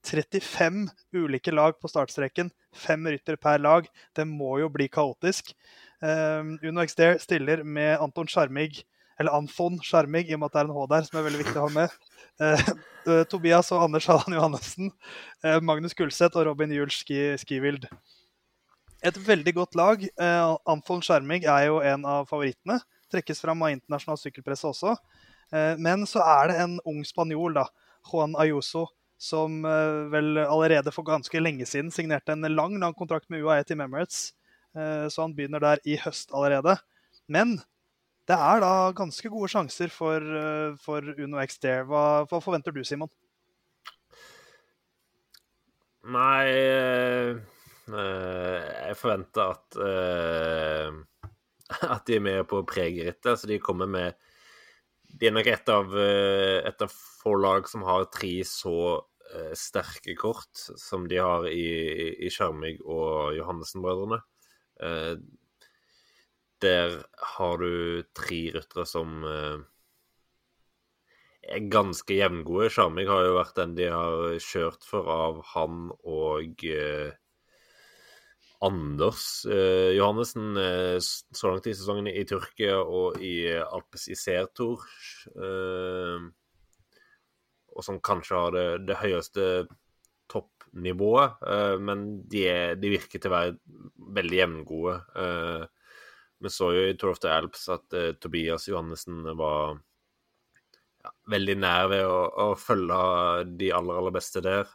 35 ulike lag på startstreken. Fem rytter per lag. Det må jo bli kaotisk. Um, Uno X Dare stiller med Anton Skjermig, eller Anfon Skjermig, i og med at det er en H der, som er veldig viktig å ha med. Uh, Tobias og Anders Halland Johannessen. Uh, Magnus Gulseth og Robin Juel Skivild. Et veldig godt lag. Eh, Anfon Skjermig er jo en av favorittene. Trekkes fram av internasjonal sykkelpresse også. Eh, men så er det en ung spanjol, da, Juan Ayuso, som eh, vel allerede for ganske lenge siden signerte en lang lang kontrakt med UAE til Emirates. Så han begynner der i høst allerede. Men det er da ganske gode sjanser for, eh, for Uno X Dare. Hva, hva, forventer du, Simon? Nei øh, Jeg forventer at øh, at de er med på pregerittet. Altså de kommer med de er nok et av, eh, et av få lag som har tre så uh, sterke kort som de har i, i Skjermig og Johannessen-brødrene. Uh, der har du tre ryttere som er ganske jevngode. Skjermig har jo vært den de har kjørt for av han og Anders eh, Johannessen eh, så langt i sesongen i Tyrkia og i Alpes Isère-tour. Eh, og som kanskje har det, det høyeste toppnivået. Eh, men de, er, de, virker til å være veldig jevngode. Eh, vi så jo i Tour of the Alps at eh, Tobias Johannessen var ja, veldig nær ved å, å, følge de aller, aller beste der.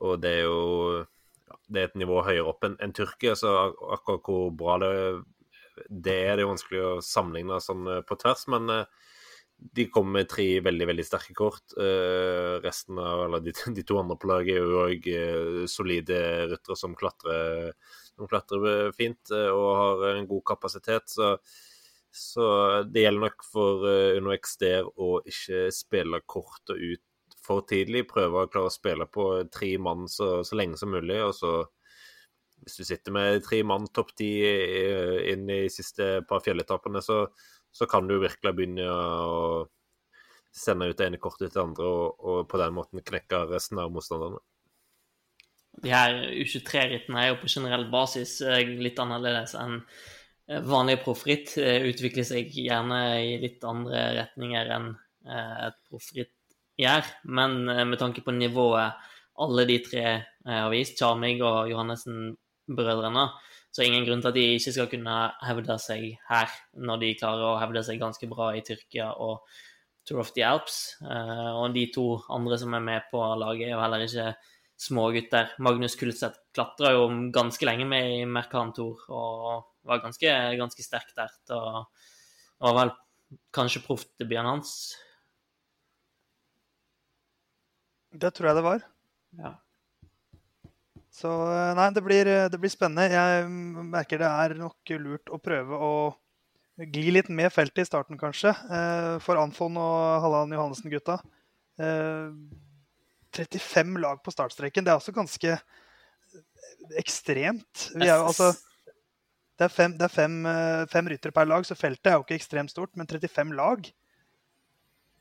og det er jo det er et nivå høyere opp enn en Tyrkia, så akkurat hvor bra det, det er, det er vanskelig å sammenligne sånn eh, på tvers. Men uh, de kommer med tre veldig veldig sterke kort. Uh, resten av, eller de, de, to andre på laget er jo òg solide ryttere som klatrer, som klatrer fint og har en god kapasitet. Så, så det gjelder nok for uh, Uno der å ikke spille kortet ut for tidlig. Prøve å klare å spille på tre mann så, så lenge som mulig. Og så, hvis du sitter med tre mann topp ti inn i siste par fjelletappene, så, så, kan du virkelig begynne å sende ut det ene kortet til det andre, og, og på den måten knekke resten av motstanderne. De her U23-rittene er jo på generell basis eh, litt annerledes enn eh, vanlig proffritt. Utvikler seg gjerne i litt andre retninger enn eh, et proffritt gjør. Men eh, med tanke på nivået alle de tre eh, har vist, Charmig og Johannessen-brødrene, så er det ingen grunn til at de ikke skal kunne hevde seg her, når de klarer å hevde seg ganske bra i Tyrkia og Tour of the Alps. Eh, og de to andre som er med på laget, er jo heller ikke smågutter. Magnus Kulseth klatra jo ganske lenge med i Mercantour og var ganske, ganske sterk der. Og var vel kanskje proffdebuten hans Det tror jeg det var. Ja. Så eh, nei, det blir, eh, det blir, spennende. Jeg merker det er nok lurt å prøve å gli litt med feltet i starten, kanskje. Eh, for Anfon og Halland Johannessen-gutta. 35 lag på startstreken. Det er også ganske ekstremt. Vi er jo altså det er, fem, det er fem, fem ryttere per lag, så feltet er jo ikke ekstremt stort. Men 35 lag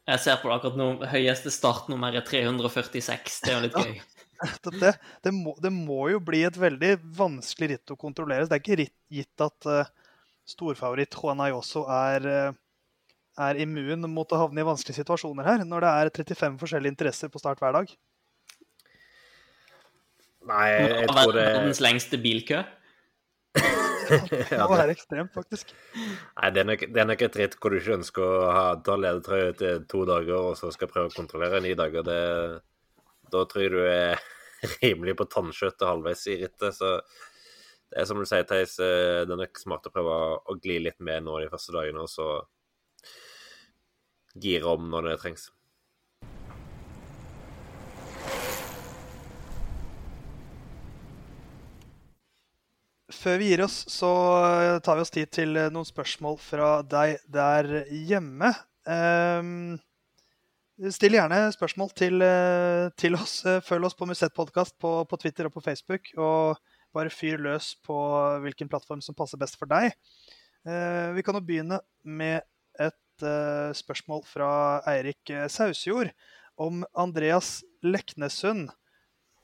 jeg ser på det akkurat nå. Høyeste startnummer er 346. Det er jo litt gøy. Det, det, må, det, må, jo bli et veldig vanskelig ritt å kontrollere. Det er ikke gitt at uh, storfavoritt Juan Ayoso er, uh, er immun mot å havne i vanskelige situasjoner her, når det er 35 forskjellige interesser på start hver dag. Nei, jeg tror det Verdens lengste bilkø? det må være ekstremt, faktisk. Nei, det er, nok, det er nok et ritt hvor du ikke ønsker å ha, ta ledertrøye til to dager, og så skal prøve å kontrollere ni dager. Det, da tror jeg du er rimelig på tannkjøttet halvveis i rittet. Så det er som du sier, Theis, eh, det er nok smart å prøve å gli litt med nå de første dagene, og så gire om når det trengs. Før vi gir oss, så tar vi oss tid til noen spørsmål fra deg der hjemme. Um, still gjerne spørsmål til, til oss. Følg oss på Musettpodkast på, på, Twitter og på Facebook. Og bare fyr løs på hvilken plattform som passer best for deg. Uh, vi kan jo begynne med et uh, spørsmål fra Eirik Sausjord om Andreas Leknesund.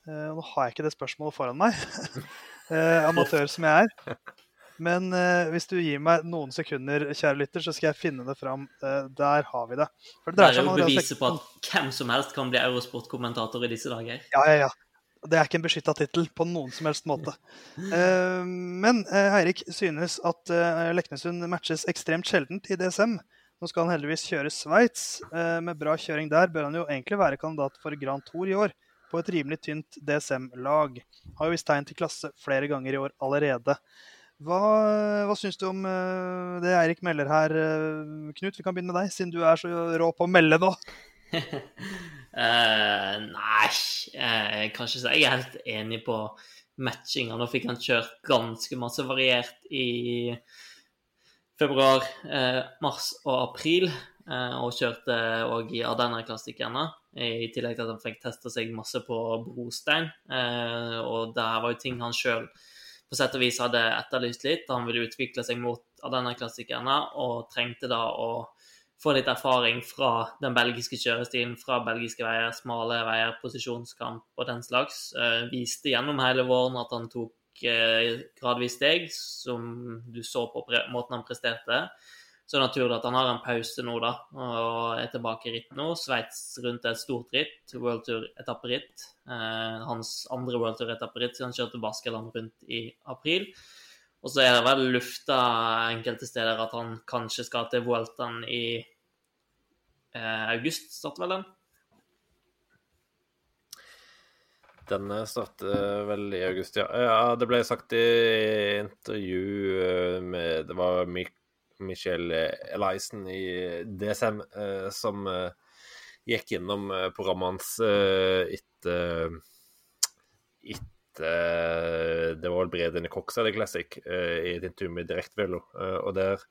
Uh, nå har jeg ikke det spørsmålet foran meg. eh, amatør som jeg er. Men eh, hvis du gir meg noen sekunder, kjære lytter, så skal jeg finne det fram. Eh, der har vi det. For det, det er jo beviset på at hvem som helst kan bli Eurosport-kommentator i disse dager. Ja, ja, ja. Det er ikke en beskytta tittel på noen som helst måte. Eh, men eh, Eirik synes at eh, Leknesund matches ekstremt sjeldent i DSM. Nå skal han heldigvis kjøre Sveits. Med bra kjøring der bør han jo egentlig være kandidat for Grand Tour i år på et rimelig tynt DSM-lag. Har jo vist tegn til klasse flere ganger i år allerede. Hva, hva syns du om uh, det Eirik melder her, uh, Knut? Vi kan begynne med deg, siden du er så rå på å melde nå. uh, nei, jeg kan ikke si jeg er helt enig på matchinga. Nå fikk han kjørt ganske masse variert i februar, eh, mars og april. Eh, og kjørte òg i Ardenner-klassikkerne. I tillegg til at han fikk testa seg masse på brostein. Eh, og det var jo ting han sjøl på sett og vis hadde etterlyst litt. Han ville utvikle seg mot Ardenner-klassikerne og trengte da å få litt erfaring fra den belgiske kjørestilen, fra belgiske veier, smale veier, posisjonskamp og den slags. Eh, viste gjennom hele våren at han tok eh, gradvis steg, som du så på måten han presterte. Så det er naturlig at han har en pause nå, da, og er tilbake i ritt nå. Sveits rundt et stort ritt, World Tour-etapperitt. Eh, hans andre World Tour-etapperitt siden han kjørte Baskeland rundt i april. Og så er det vel lufta enkelte steder at han kanskje skal til Vueltaen i eh, august, starter vel den? Den starter vel i august, ja. ja. Det ble sagt i intervju eh, med Det var Michel Eliassen i DSM eh, som eh, gikk gjennom eh, programmet hans eh, etter etter Eh, det var vel Bredene i eller Classic eh, i et intervju med Direktvelo. Eh, og der,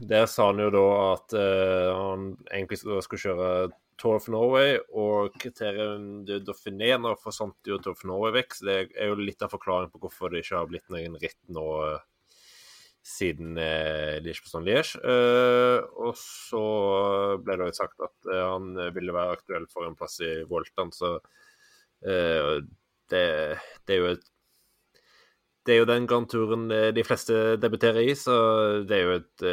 der sa han jo da at han egentlig skulle kjøre Tour of Norway, og kriteriet de Dauphiné nå forsvant jo Tour of Norway vekk. Så det er jo litt av forklaringen på hvorfor det ikke har blitt noen ritt nå siden eh, Liège-Bastogne-Liège. Eh, og så ble det jo sagt at eh, han ville være aktuell for en plass i Voltan, så det, det, er jo et det er jo den Grand Touren eh, de fleste debuterer i, så det er jo et,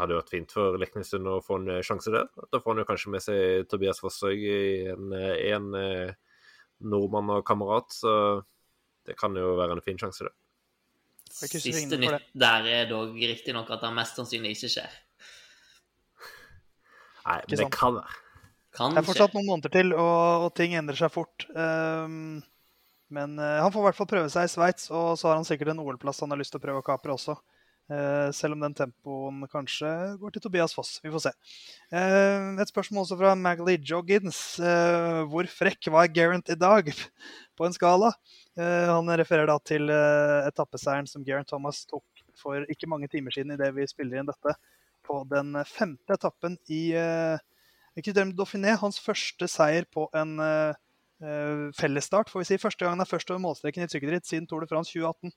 hadde jo vært fint for Leknestuen å få en sjanse der. Da får han jo kanskje med seg Tobias Fossøy i en, en nordmann og kamerat, så det kan jo være en fin sjanse, det. Siste nytt der er dog riktignok at det mest sannsynlig ikke skjer. Nei, men det kan være. Kan det er fortsatt noen måneder til, og, og ting endrer seg fort. Um, men uh, han får i hvert fall prøve seg i Sveits, og så har han sikkert en OL-plass han har lyst til å prøve å kapre også. Uh, selv om den tempoen kanskje går til Tobias Foss. Vi får se. Uh, et spørsmål også fra Magley Joggins. hvor frekk var Gerrant i dag på en skala? han refererer da til etappeseieren som Gerrant Thomas tok for ikke mange timer siden i det vi spiller inn dette, på den femte etappen i uh, Dauphiné. Hans første seier på en fellesstart, får vi si. Første gang han er først over målstreken i et sykkelritt siden Tour de France 2018,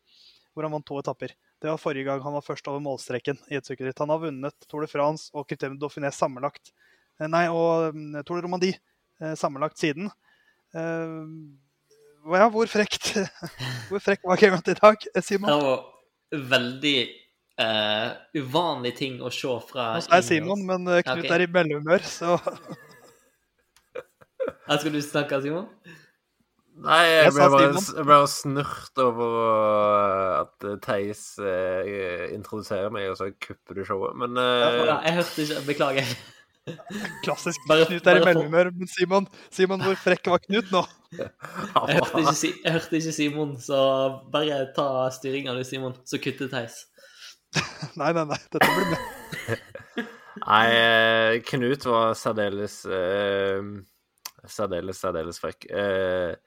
hvor han vant to etapper. Det var forrige gang han var først over målstreken i et sykkelritt. Han har vunnet Tour de France og Criterium Dauphiné sammenlagt. Uh, nei, og um, Tour de Romandie uh, sammenlagt siden. ja, hvor frekt Hvor frekk var Geraint i dag, Simon? Det var veldig Uh, uvanlig ting å se fra Nå sa jeg Simon, men Knut okay. er i mellomhumør, så skal du snakke, Simon? Nei, jeg ble bare, jeg ble snurt over at Theis eh, introduserer meg, og så kupper du showet. Men eh... ja, Jeg hørte ikke. Beklager. Klassisk. Bare, Knut er i mellomhumør. Men Simon, Simon, hvor frekk var Knut nå? jeg, hørte ikke, jeg, hørte ikke, Simon, så bare ta styringa du, Simon, så kutter Theis. nei, nei, nei. Dette blir med. nei, eh, Knut var særdeles eh, Særdeles, særdeles frekk. Eh,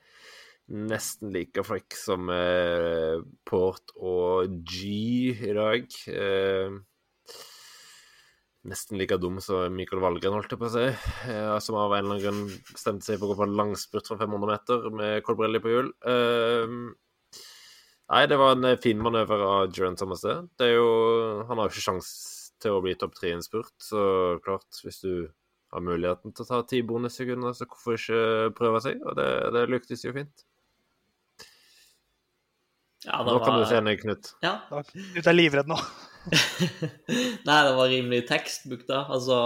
nesten like frekk som eh, Port og G i dag. Eh, nesten like dum som Michael Valgren, holdt jeg på å si. Eh, som av en eller annen grunn bestemte seg for å gå på en langspurt fra 500 meter med Colbrelli på hjul. Eh, nei, det var en fin manøver av Jern Thomas, det. det er jo, han har jo ikke sjanse til å bli topp tre i en spurt, så klart, hvis du har muligheten til å ta ti bonussekunder, så hvorfor ikke prøve seg? Og det, det lyktes jo fint. Ja, nå var... kan du se noe, Knut. Ja. Knut er livredd nå. Nei, det var rimelig tekstbook, da. Altså,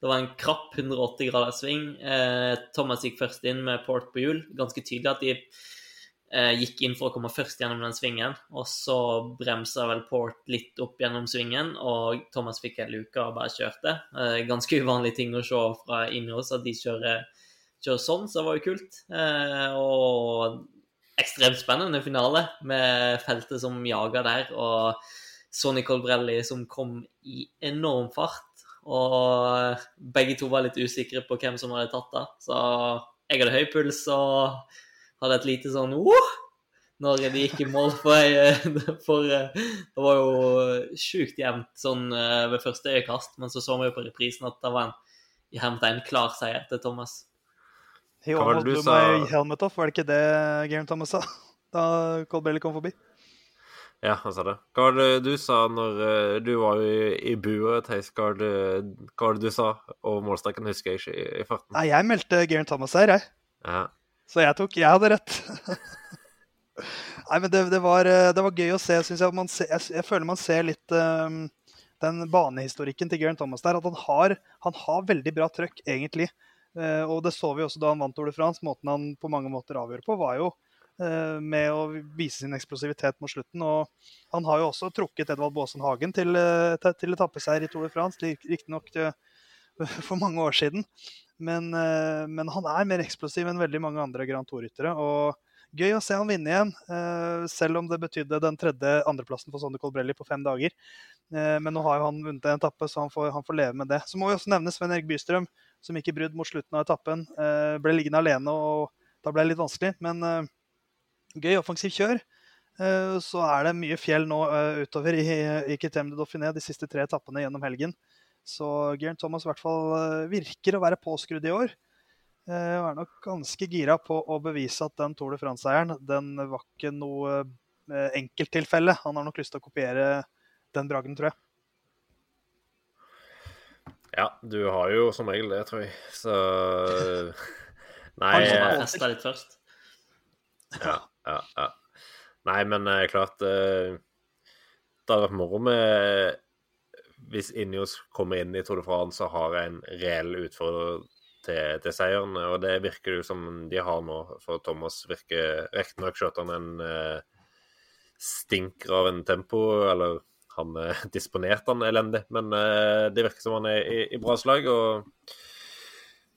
det var en krapp 180 graders sving. Eh, Thomas gikk først inn med port på hjul. Ganske tydelig at de eh, gikk inn for å komme først gjennom den svingen. Og så bremsa vel Port litt opp gjennom svingen, og Thomas fikk ei luke og bare kjørte. Eh, ganske uvanlig ting å se fra Ineos, at de kjører, kjører, sånn, så det var jo kult. Eh, og ekstremt spennende finale med feltet som jaga der, og Sonny Colbrelli som kom i enorm fart. Og begge to var litt usikre på hvem som hadde tatt det. Så jeg hadde høy puls og hadde et lite sånn oh! når de gikk i mål. For, jeg, for eh, det var jo sjukt jevnt sånn eh, ved første øyekast, men så så vi jo på reprisen at det var en i hermetegn klar seier til Thomas. He det du sa? helmet off, var det ikke det Garen Thomas sa? Da Colbelly kom forbi. Ja, han sa det. Hva var det du sa når eh, du var i, i buet, Theis? Hva var det, du sa? Og målstreken husker jeg ikke i, i farten. Nei, jeg meldte Garen Thomas her, jeg. Ja. Så jeg tok Jeg hadde rett. Nei, men det, det, var, eh, det var gøy å se, syns jeg. Man ser, jeg. Jeg føler man ser litt um, den banehistorikken til Garen Thomas der. At han har, han har veldig bra trøkk, egentlig. Eh, og det så vi også da han vant Tour de France. Måten han på mange måter avgjør på, var jo eh, med å vise sin eksplosivitet mot slutten. Og han har jo også trukket Edvald Baasen Hagen til, eh, til, etappeseier i Tour de France, riktignok for mange år siden. Men, men han er mer eksplosiv enn veldig mange andre Grand Tour-ryttere. Og gøy å se han vinne igjen, selv om det betydde den tredje andreplassen for Sonny Colbrelli på fem dager. Men nå har jo han vunnet en etappe, så han får, han får leve med det. Så må vi også nevne Sven Erik Bystrøm, som gikk i brudd mot slutten av etappen. Eh, Ble liggende alene, og da ble det litt vanskelig. Men eh, gøy offensiv kjør. Eh, Så er det mye fjell nå utover i, i Kitem de Dauphiné de siste tre etappene gjennom helgen. Så Geraint Thomas i hvert fall virker å være påskrudd i år. Eh, er nok ganske gira på å bevise at den Tour de France-seieren den var ikke noe enkelttilfelle. Han har nok lyst til å kopiere den bragden, tror jeg. Ja, du har jo som regel det, tror jeg. Så Nei, Han bare Eh, har festa litt først. ja, ja, ja. Nei men eh, klart eh, Det hadde vært moro med hvis Injos kommer inn i Tour de France og har en reell utfordrer til, til seieren. Og det virker det jo som de har nå, for Thomas virker Riktignok skjøt han en eh, stinker av en tempo, eller han eh, disponerte han elendig, men eh, det virker som han er i, i bra slag. Og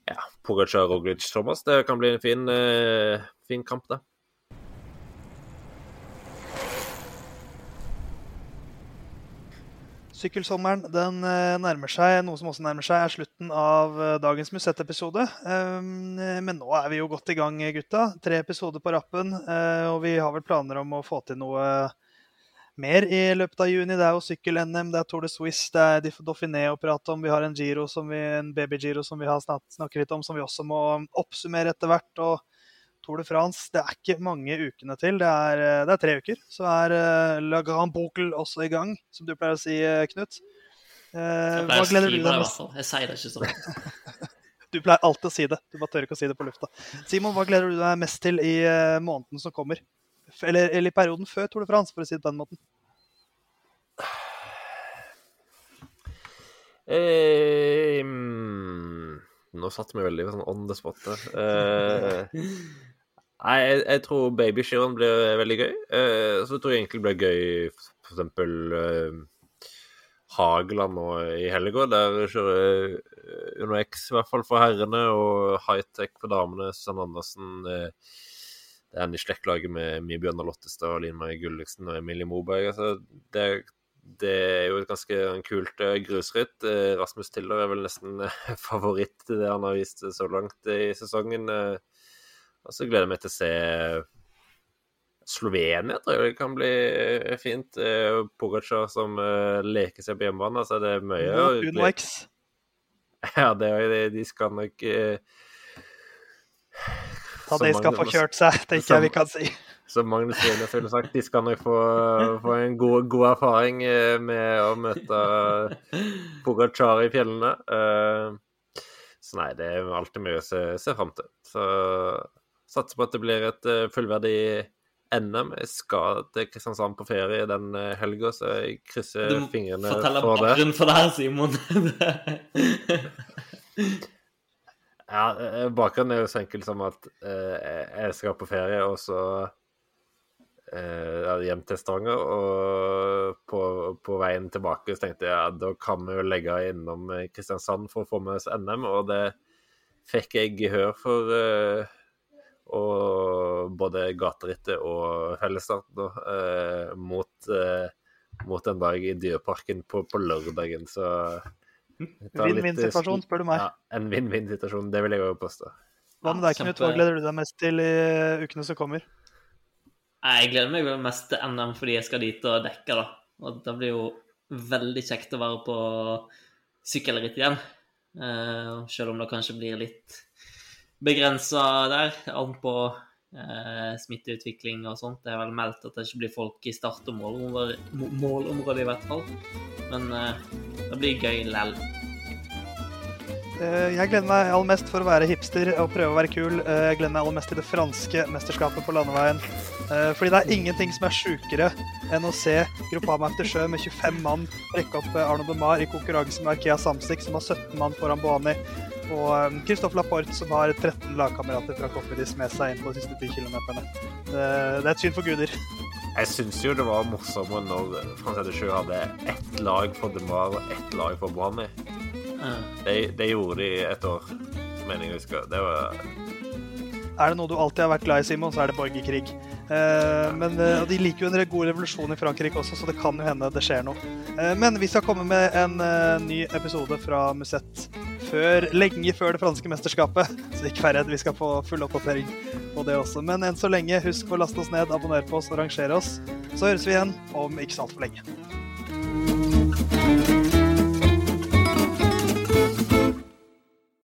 ja, Pogacar, Roglic, Thomas, det kan bli en fin, eh, fin kamp, det. Sykkelsommeren den nærmer seg. Noe som også nærmer seg, er slutten av dagens Musett-episode. Um, eh, Men nå er vi jo godt i gang, gutta. Tre episoder på rappen. Og vi har vel planer om å få til noe mer i løpet av juni. Det er jo sykkel-NM, det er Tour de Suisse, det er Dauphiné å prate om. Vi har en Giro, som vi, en baby-Giro som vi har snak- snakket litt om, som vi også må oppsummere etter hvert. og Tour de France, det er ikke mange ukene til. Det er, eh, det er tre uker. Så er eh, La Grand Boucle også i gang, som du pleier å si, eh, Knut. Eh, Jeg hva pleier å gleder du det, deg i mest hvert fall. Jeg sier det ikke sånn. Du pleier alltid å si det. Du bare tør ikke å si det på lufta. Simon, hva gleder du deg mest til i måneden som kommer? Eller, eller perioden før Tour de France, for å si det på den måten. Eh, mm, nå satte vi veldig sånn on the spot. Eh, nei, jeg, jeg tror babyskirenn blir veldig gøy. Eh, så tror jeg egentlig det blir gøy for eksempel eh, Hageland nå i helga. Der kjører eh, X i hvert fall for herrene, og high-tech for damene. Susanne Andersen. Eh, det er en i slektlaget med Mibjørnar Lottestad, Line Marie Gulliksen og Emilie Moberg. Altså, det, det er jo et ganske kult eh, grusritt. Eh, Rasmus Tiller er vel nesten eh, favoritt til det han har vist så langt i sesongen. Og så gleder jeg meg til å se Slovenia, tror jeg det kan bli fint. Pogacar som leker seg på hjemmebane. Altså, det er mye Mot Uno X. Ja, det det- de skal nok eh, som de skal få kjørt seg, tenker jeg vi kan si. Som Magnus Rienes ville sagt, de skal nok få, få en god, god erfaring eh, med å møte Pogacar i fjellene. Eh, Så nei, det er alltid mye å se, se fram til. Så satser på at det blir et eh, fullverdig NM. Jeg skal til Kristiansand på ferie den eh, helga, så jeg krysser fingrene for det. Du må fortelle bakgrunnen for det her, Simon. Ja, eh, bakgrunnen er jo så enkel som at eh, jeg skal på ferie, og så eh, hjem til Stavanger. Og på, på veien tilbake så tenkte jeg ja, da kan vi jo legge innom eh, Kristiansand for å få med oss NM, og det fikk jeg gehør for. Eh, og både gaterittet og fellesstarten da, eh, mot, eh, mot en dag i Dyreparken på, på lørdagen, så litt, eh, Vinn-vinn-situasjon, spør du meg. ja, en vinn-vinn-situasjon, det vil jeg jo påstå. Hva med deg, Knut? Hva gleder du deg mest til i ukene som kommer? Jeg gleder meg mest til NM fordi jeg skal dit og dekke, da. Og det blir jo veldig kjekt å være på sykkelritt igjen. Uh, selv om det kanskje blir litt begrensa der, an på uh, smitteutvikling og sånt. Det er vel meldt at det ikke blir folk i start- og målområdet, i hvert fall. Men uh, det blir gøy lell. Jeg gleder meg aller mest for å være hipster og prøve å være kul. Jeg gleder meg aller mest til det franske mesterskapet på landeveien. Fordi det er ingenting som er sjukere enn å se Gruppama etter sjø med 25 mann rekke opp Arno Demar i konkurranse med Arkea Samsik, som har 17 mann foran Boani, og Christophe Laporte, som har 13 lagkamerater fra Cofidis med seg inn på de siste 10 km. Det, det er et syn for guder. Jeg syns jo det var morsommere når Francette Sjø hadde ett lag for Demar og ett lag for Brani. Det, det, gjorde de et år, mener jeg husker. Det var Er det noe du alltid har vært glad i, Simon, så er det borgerkrig. Eh, men og De liker jo en god revolusjon i Frankrike også, så det kan jo hende det skjer noe. Eh, men vi skal komme med en ny episode fra Musett før, lenge før det franske mesterskapet. Så ikke vær redd, vi skal få full oppdatering på det også. Men enn så lenge, husk å laste oss ned, abonnere på oss og rangere oss. Så høres vi igjen om ikke så altfor lenge.